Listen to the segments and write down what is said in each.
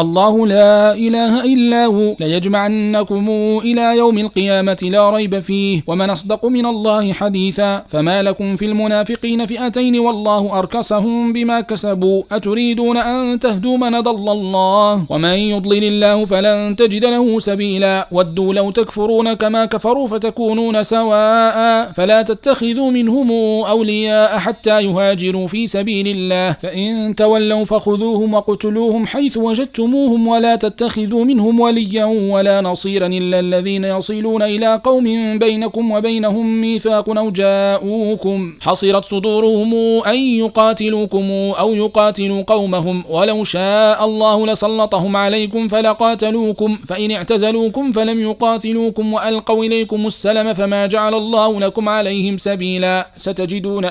الله لا إله إلا هو ليجمعنكم إلى يوم القيامة لا ريب فيه ومن أصدق من الله حديثا. فما لكم في المنافقين فئتين والله أركسهم بما كسبوا. أتريدون أن تهدوا من ضل الله؟ ومن يضلل الله فلن تجد له سبيلا. ودوا لو تكفرون كما كفروا فتكونون سواء. فلا تتخذوا منهم أولياء حتى يهاجروا في سبيل الله. فإن تولوا فخذوهم وقتلوهم حيث وجدتم تقتلوهم ولا تتخذوا منهم وليا ولا نصيرا إلا الذين يصلون إلى قوم بينكم وبينهم ميثاق أو جاءوكم. حصرت صدورهم أن يقاتلوكم أو يقاتلوا قومهم. ولو شاء الله لسلطهم عليكم فلقاتلوكم. فإن اعتزلوكم فلم يقاتلوكم وألقوا إليكم السلم فما جعل الله لكم عليهم سبيلا. ستجدون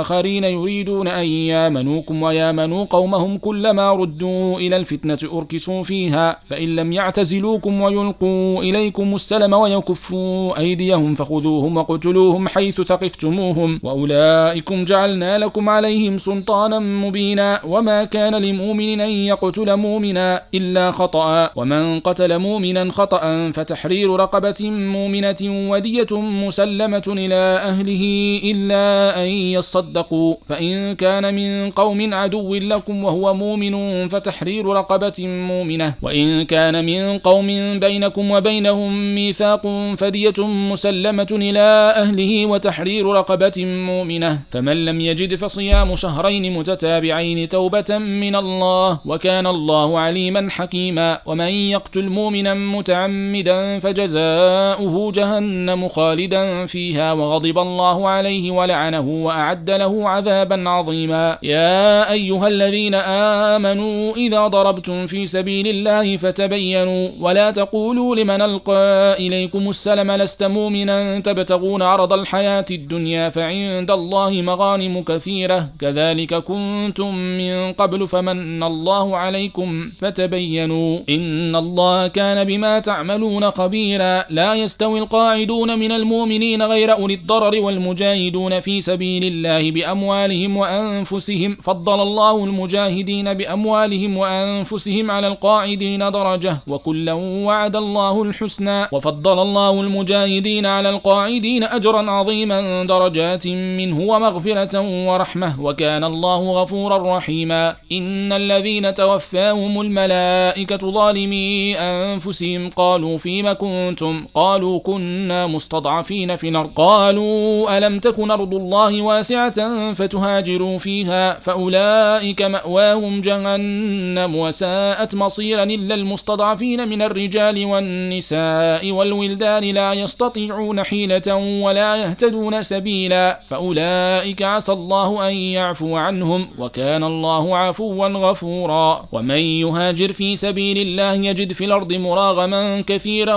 آخرين يريدون أن يامنوكم ويامنوا قومهم كلما ردوا إلى الفتنة. أركسوا فيها فإن لم يعتزلوكم ويلقوا إليكم السلم ويكفوا أيديهم فخذوهم وقتلوهم حيث ثقفتموهم وأولئكم جعلنا لكم عليهم سلطانا مبينا وما كان لمؤمن أن يقتل مؤمنا إلا خطأ ومن قتل مؤمنا خطأ فتحرير رقبة مؤمنة ودية مسلمة إلى أهله إلا أن يصدقوا فإن كان من قوم عدو لكم وهو مؤمن فتحرير رقبة مؤمنة. وإن كان من قوم بينكم وبينهم ميثاق فدية مسلمة إلى أهله وتحرير رقبة مؤمنة. فمن لم يجد فصيام شهرين متتابعين توبة من الله وكان الله عليما حكيما. ومن يقتل مؤمنا متعمدا فجزاؤه جهنم خالدا فيها وغضب الله عليه ولعنه وأعد له عذابا عظيما. يا أيها الذين آمنوا إذا ضربتم في سبيل الله فتبينوا ولا تقولوا لمن ألقى إليكم السلم لست مؤمنا تبتغون عرض الحياة الدنيا فعند الله مغانم كثيرة كذلك كنتم من قبل فمن الله عليكم فتبينوا إن الله كان بما تعملون خبيرا لا يستوي القاعدون من المؤمنين غير أولي الضرر والمجاهدون في سبيل الله بأموالهم وأنفسهم فضل الله المجاهدين بأموالهم وأنفسهم على القاعدين درجة وكلا وعد الله الحسنى وفضل الله المجاهدين على القاعدين أجرا عظيما درجات منه ومغفرة ورحمة وكان الله غفورا رحيما. إن الذين توفاهم الملائكة ظالمي أنفسهم قالوا فيم كنتم؟ قالوا كنا مستضعفين في الأرض. قالوا ألم تكن أرض الله واسعة فتهاجروا فيها؟ فأولئك مأواهم جهنم وساءت مصيرا إلا المستضعفين من الرجال والنساء والولدان لا يستطيعون حيلة ولا يهتدون سبيلا فأولئك عسى الله أن يعفو عنهم وكان الله عفوا غفورا ومن يهاجر في سبيل الله يجد في الأرض مراغما كثيرا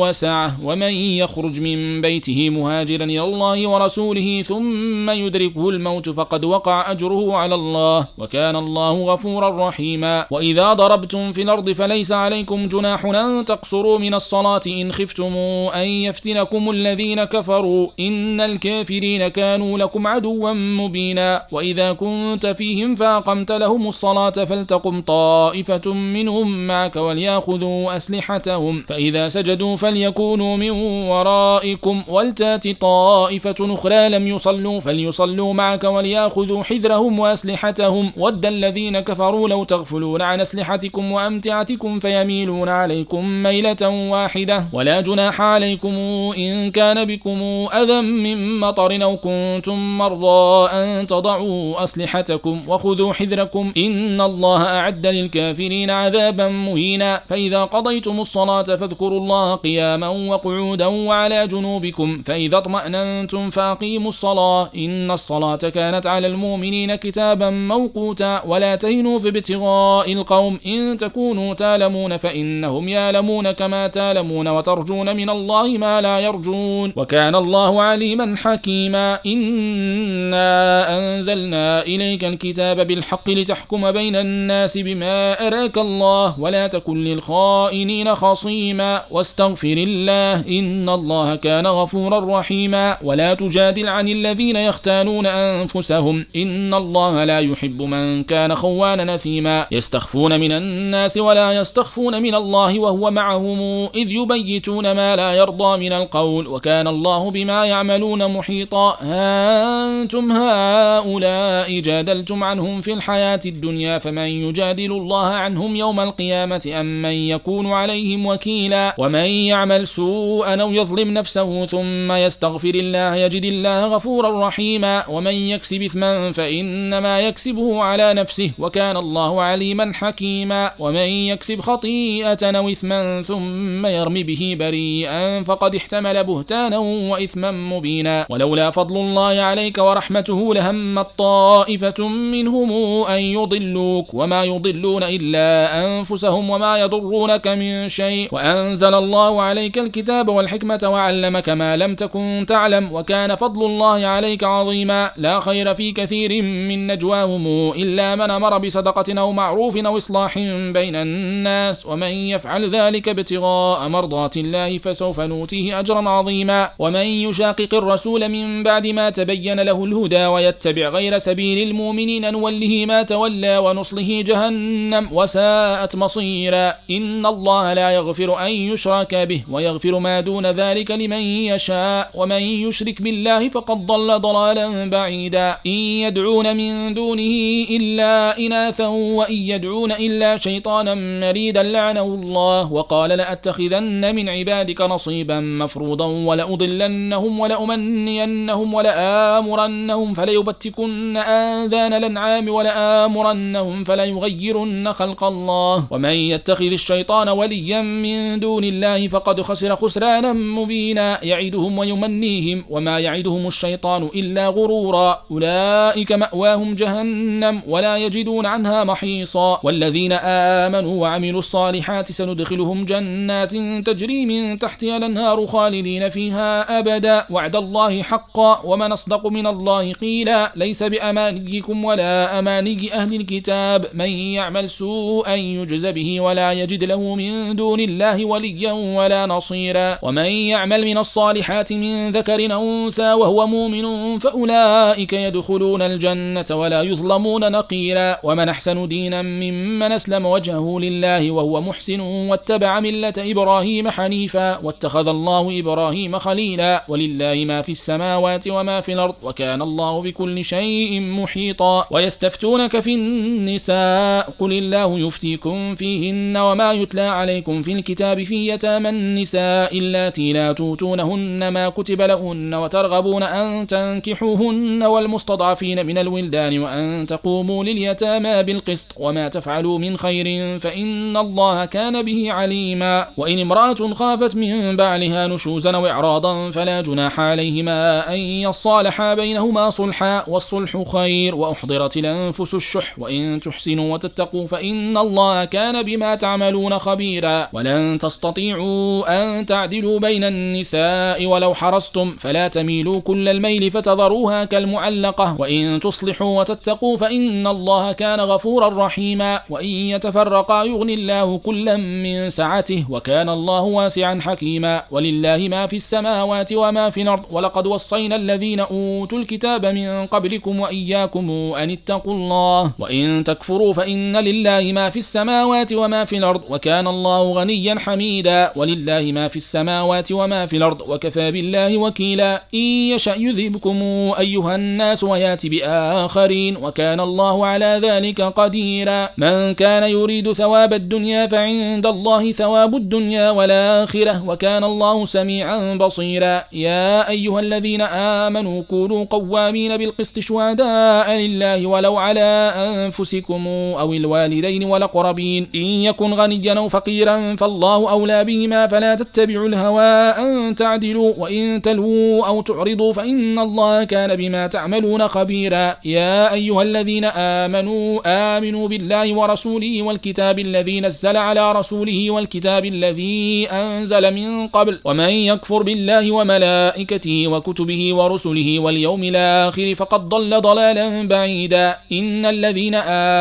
وسعة ومن يخرج من بيته مهاجرا إلى الله ورسوله ثم يدركه الموت فقد وقع أجره على الله وكان الله غفورا رحيما وإذا ضربتم في الأرض فليس عليكم جناح أن تقصروا من الصلاة إن خفتم أن يفتنكم الذين كفروا إن الكافرين كانوا لكم عدوا مبينا وإذا كنت فيهم فأقمت لهم الصلاة فلتقم طائفة منهم معك وليأخذوا أسلحتهم فإذا سجدوا فليكونوا من ورائكم ولتات طائفة أخرى لم يصلوا فليصلوا معك وليأخذوا حذرهم وأسلحتهم ود الذين كفروا لو تغفلون عن أسلحتكم وأمتعتكم فيميلون عليكم ميلة واحدة ولا جناح عليكم إن كان بكم أذى من مطر أو كنتم مرضى أن تضعوا أسلحتكم وخذوا حذركم إن الله أعد للكافرين عذابا مهينا فإذا قضيتم الصلاة فاذكروا الله قياما وقعودا وعلى جنوبكم فإذا اطمأننتم فأقيموا الصلاة إن الصلاة كانت على المؤمنين كتابا موقوتا ولا تهنوا في ابتغاء القوم إن تكونوا تالمون فإنهم يالمون كما تالمون وترجون من الله ما لا يرجون وكان الله عليما حكيما إنا أنزلنا إليك الكتاب بالحق لتحكم بين الناس بما أراك الله ولا تكن للخائنين خصيما واستغفر الله إن الله كان غفورا رحيما ولا تجادل عن الذين يختانون أنفسهم إن الله لا يحب من كان خوانا نثيما يستخفون من الناس ولا يستخفون من الله وهو معهم إذ يبيتون ما لا يرضى من القول وكان الله بما يعملون محيطا. أنتم هؤلاء جادلتم عنهم في الحياة الدنيا فمن يجادل الله عنهم يوم القيامة أم من يكون عليهم وكيلا؟ ومن يعمل سوءا أو يظلم نفسه ثم يستغفر الله يجد الله غفورا رحيما. ومن يكسب إثما فإنما يكسبه على نفسه وكان الله عليما حكيما. ومن يكسب خطيئة أو إثما ثم يرم به بريئا فقد احتمل بهتانا وإثما مبينا ولولا فضل الله عليك ورحمته لهم طائفة منهم أن يضلوك وما يضلون إلا أنفسهم وما يضرونك من شيء وأنزل الله عليك الكتاب والحكمة وعلمك ما لم تكن تعلم وكان فضل الله عليك عظيما لا خير في كثير من نجواهم إلا من أمر بصدقة أو معروف أو إصلاح بين الناس ومن يفعل ذلك ابتغاء مرضات الله فسوف نوتيه أجرا عظيما. ومن يشاقق الرسول من بعد ما تبين له الهدى ويتبع غير سبيل المؤمنين نوله ما تولى ونصله جهنم وساءت مصيرا. إن الله لا يغفر أن يشرك به ويغفر ما دون ذلك لمن يشاء ومن يشرك بالله فقد ضل ضلالا بعيدا. إن يدعون من دونه إلا إناثا وإن يدعون إلا شيطانا مريدا لعنه الله وقال لأتخذن من عبادك نصيبا مفروضا ولأضلنهم ولأمنينهم ولآمرنهم فليبتكن آذان الأنعام ولآمرنهم فليغيرن خلق الله ومن يتخذ الشيطان وليا من دون الله فقد خسر خسرانا مبينا يعدهم ويمنيهم وما يعدهم الشيطان إلا غرورا أولئك مأواهم جهنم ولا يجدون عنها محيصا والذين آمنوا وعملوا الصالحات سندخلهم جنات تجري من تحتها الأنهار خالدين فيها أبدا. وعد الله حقا. ومن أصدق من الله قيلا. ليس بأمانيكم ولا أماني أهل الكتاب. من يعمل سوءا يجز به ولا يجد له من دون الله وليا ولا نصيرا. ومن يعمل من الصالحات من ذكر أنثى وهو مؤمن فأولئك يدخلون الجنة ولا يظلمون نقيرا. ومن أحسن دينا ممن أسلم وجهه لله وهو محسن واتبع ملة إبراهيم حنيفا واتخذ الله إبراهيم خليلا ولله ما في السماوات وما في الأرض وكان الله بكل شيء محيطا ويستفتونك في النساء قل الله يفتيكم فيهن وما يتلى عليكم في الكتاب في يتامى النساء اللاتي لا توتونهن ما كتب لهن وترغبون أن تنكحوهن والمستضعفين من الولدان وأن تقوموا لليتامى بالقسط وما تفعلوا من خير فإن الله كان به عليما. وإن امرأة خافت من بعلها نشوزا أو إعراضا فلا جناح عليهما أن يصالحا بينهما صلحا والصلح خير. وأحضرت الأنفس الشح وإن تحسنوا وتتقوا فإن الله كان بما تعملون خبيرا. ولن تستطيعوا أن تعدلوا بين النساء ولو حرصتم فلا تميلوا كل الميل فتذروها كالمعلقة. وإن تصلحوا وتتقوا فإن الله كان غفورا رحيما. وإن يتفرقا يغني الله كلا من سعته وكان الله واسعا حكيما. ولله ما في السماوات وما في الأرض. ولقد وصينا الذين أوتوا الكتاب من قبلكم وإياكم أن اتقوا الله. وإن تكفروا فإن لله ما في السماوات وما في الأرض. وكان الله غنيا حميدا. ولله ما في السماوات وما في الأرض. وكفى بالله وكيلا. إن يشأ يذهبكم أيها الناس ويات بآخرين. وكان الله على ذلك قديرا. من كان يريد ثواب الدنيا فعند الله ثواب الدنيا والآخرة وكان الله سميعا بصيرا. يا أيها الذين آمنوا كونوا قوامين بالقسط شهداء لله ولو على أنفسكم أو الوالدين والأقربين. إن يكن غنيا أو فقيرا فالله أولى بهما فلا تتبعوا الهوى أن تعدلوا وإن تلووا أو تعرضوا فإن الله كان بما تعملون خبيرا. يا أيها الذين آمنوا آمنوا بالله ورسوله والكتاب الذي نزل على رسوله والكتاب الذي أنزل من قبل ومن يكفر بالله وملائكته وكتبه ورسله واليوم الآخر فقد ضل ضلالا بعيدا. إن الذين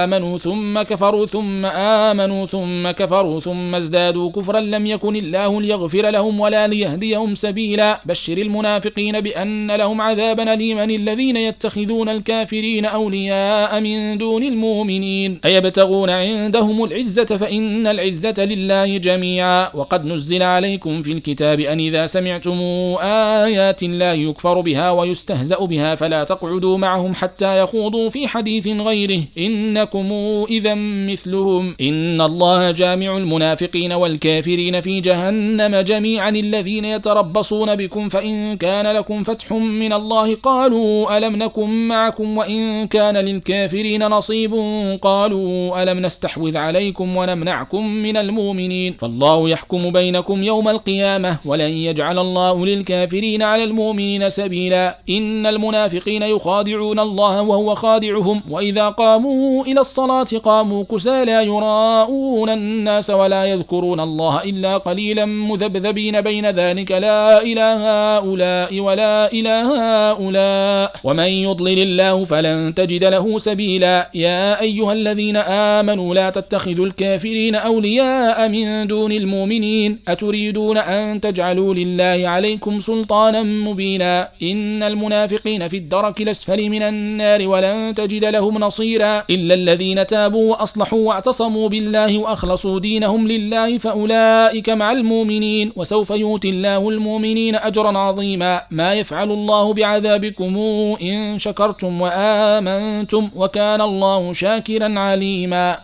آمنوا ثم كفروا ثم آمنوا ثم كفروا ثم ازدادوا كفرا لم يكن الله ليغفر لهم ولا ليهديهم سبيلا. بشر المنافقين بأن لهم عذابا أليما. الذين يتخذون الكافرين أولياء من دون المؤمنين أيبتغون عندهم العزة فإن العزة لله جميعا. وقد نزل عليكم في الكتاب أن إذا سمعتم آيات الله يكفر بها ويستهزأ بها فلا تقعدوا معهم حتى يخوضوا في حديث غيره. إنكم إذا مثلهم. إن الله جامع المنافقين والكافرين في جهنم جميعا. الذين يتربصون بكم فإن كان لكم فتح من الله قالوا ألم نكن معكم وإن كان للكافرين نصيب قالوا ألم نستحوذ عليكم ونمنعكم من المؤمنين. فالله يحكم بينكم يوم القيامة ولن يجعل الله للكافرين على المؤمنين سبيلا. إن المنافقين يخادعون الله وهو خادعهم وإذا قاموا إلى الصلاة قاموا كسى لا يراءون الناس ولا يذكرون الله إلا قليلا مذبذبين بين ذلك. لا إله هؤلاء ولا إله هؤلاء. ومن يضلل الله فلن تجد له سبيلا. يا أيها الذين آمنوا لا تتخذوا الكافرين أولياء من دون المؤمنين. أتريدون أن تجعلوا لله عليكم سلطانا مبينا. إن المنافقين في الدرك الأسفل من النار ولن تجد لهم نصيرا. إلا الذين تابوا وأصلحوا واعتصموا بالله وأخلصوا دينهم لله فأولئك مع المؤمنين. وسوف يؤتي الله المؤمنين أجرا عظيما. ما يفعل الله بعذابكم إن شكرتم وآمنتم وكان الله شاكرا عليما.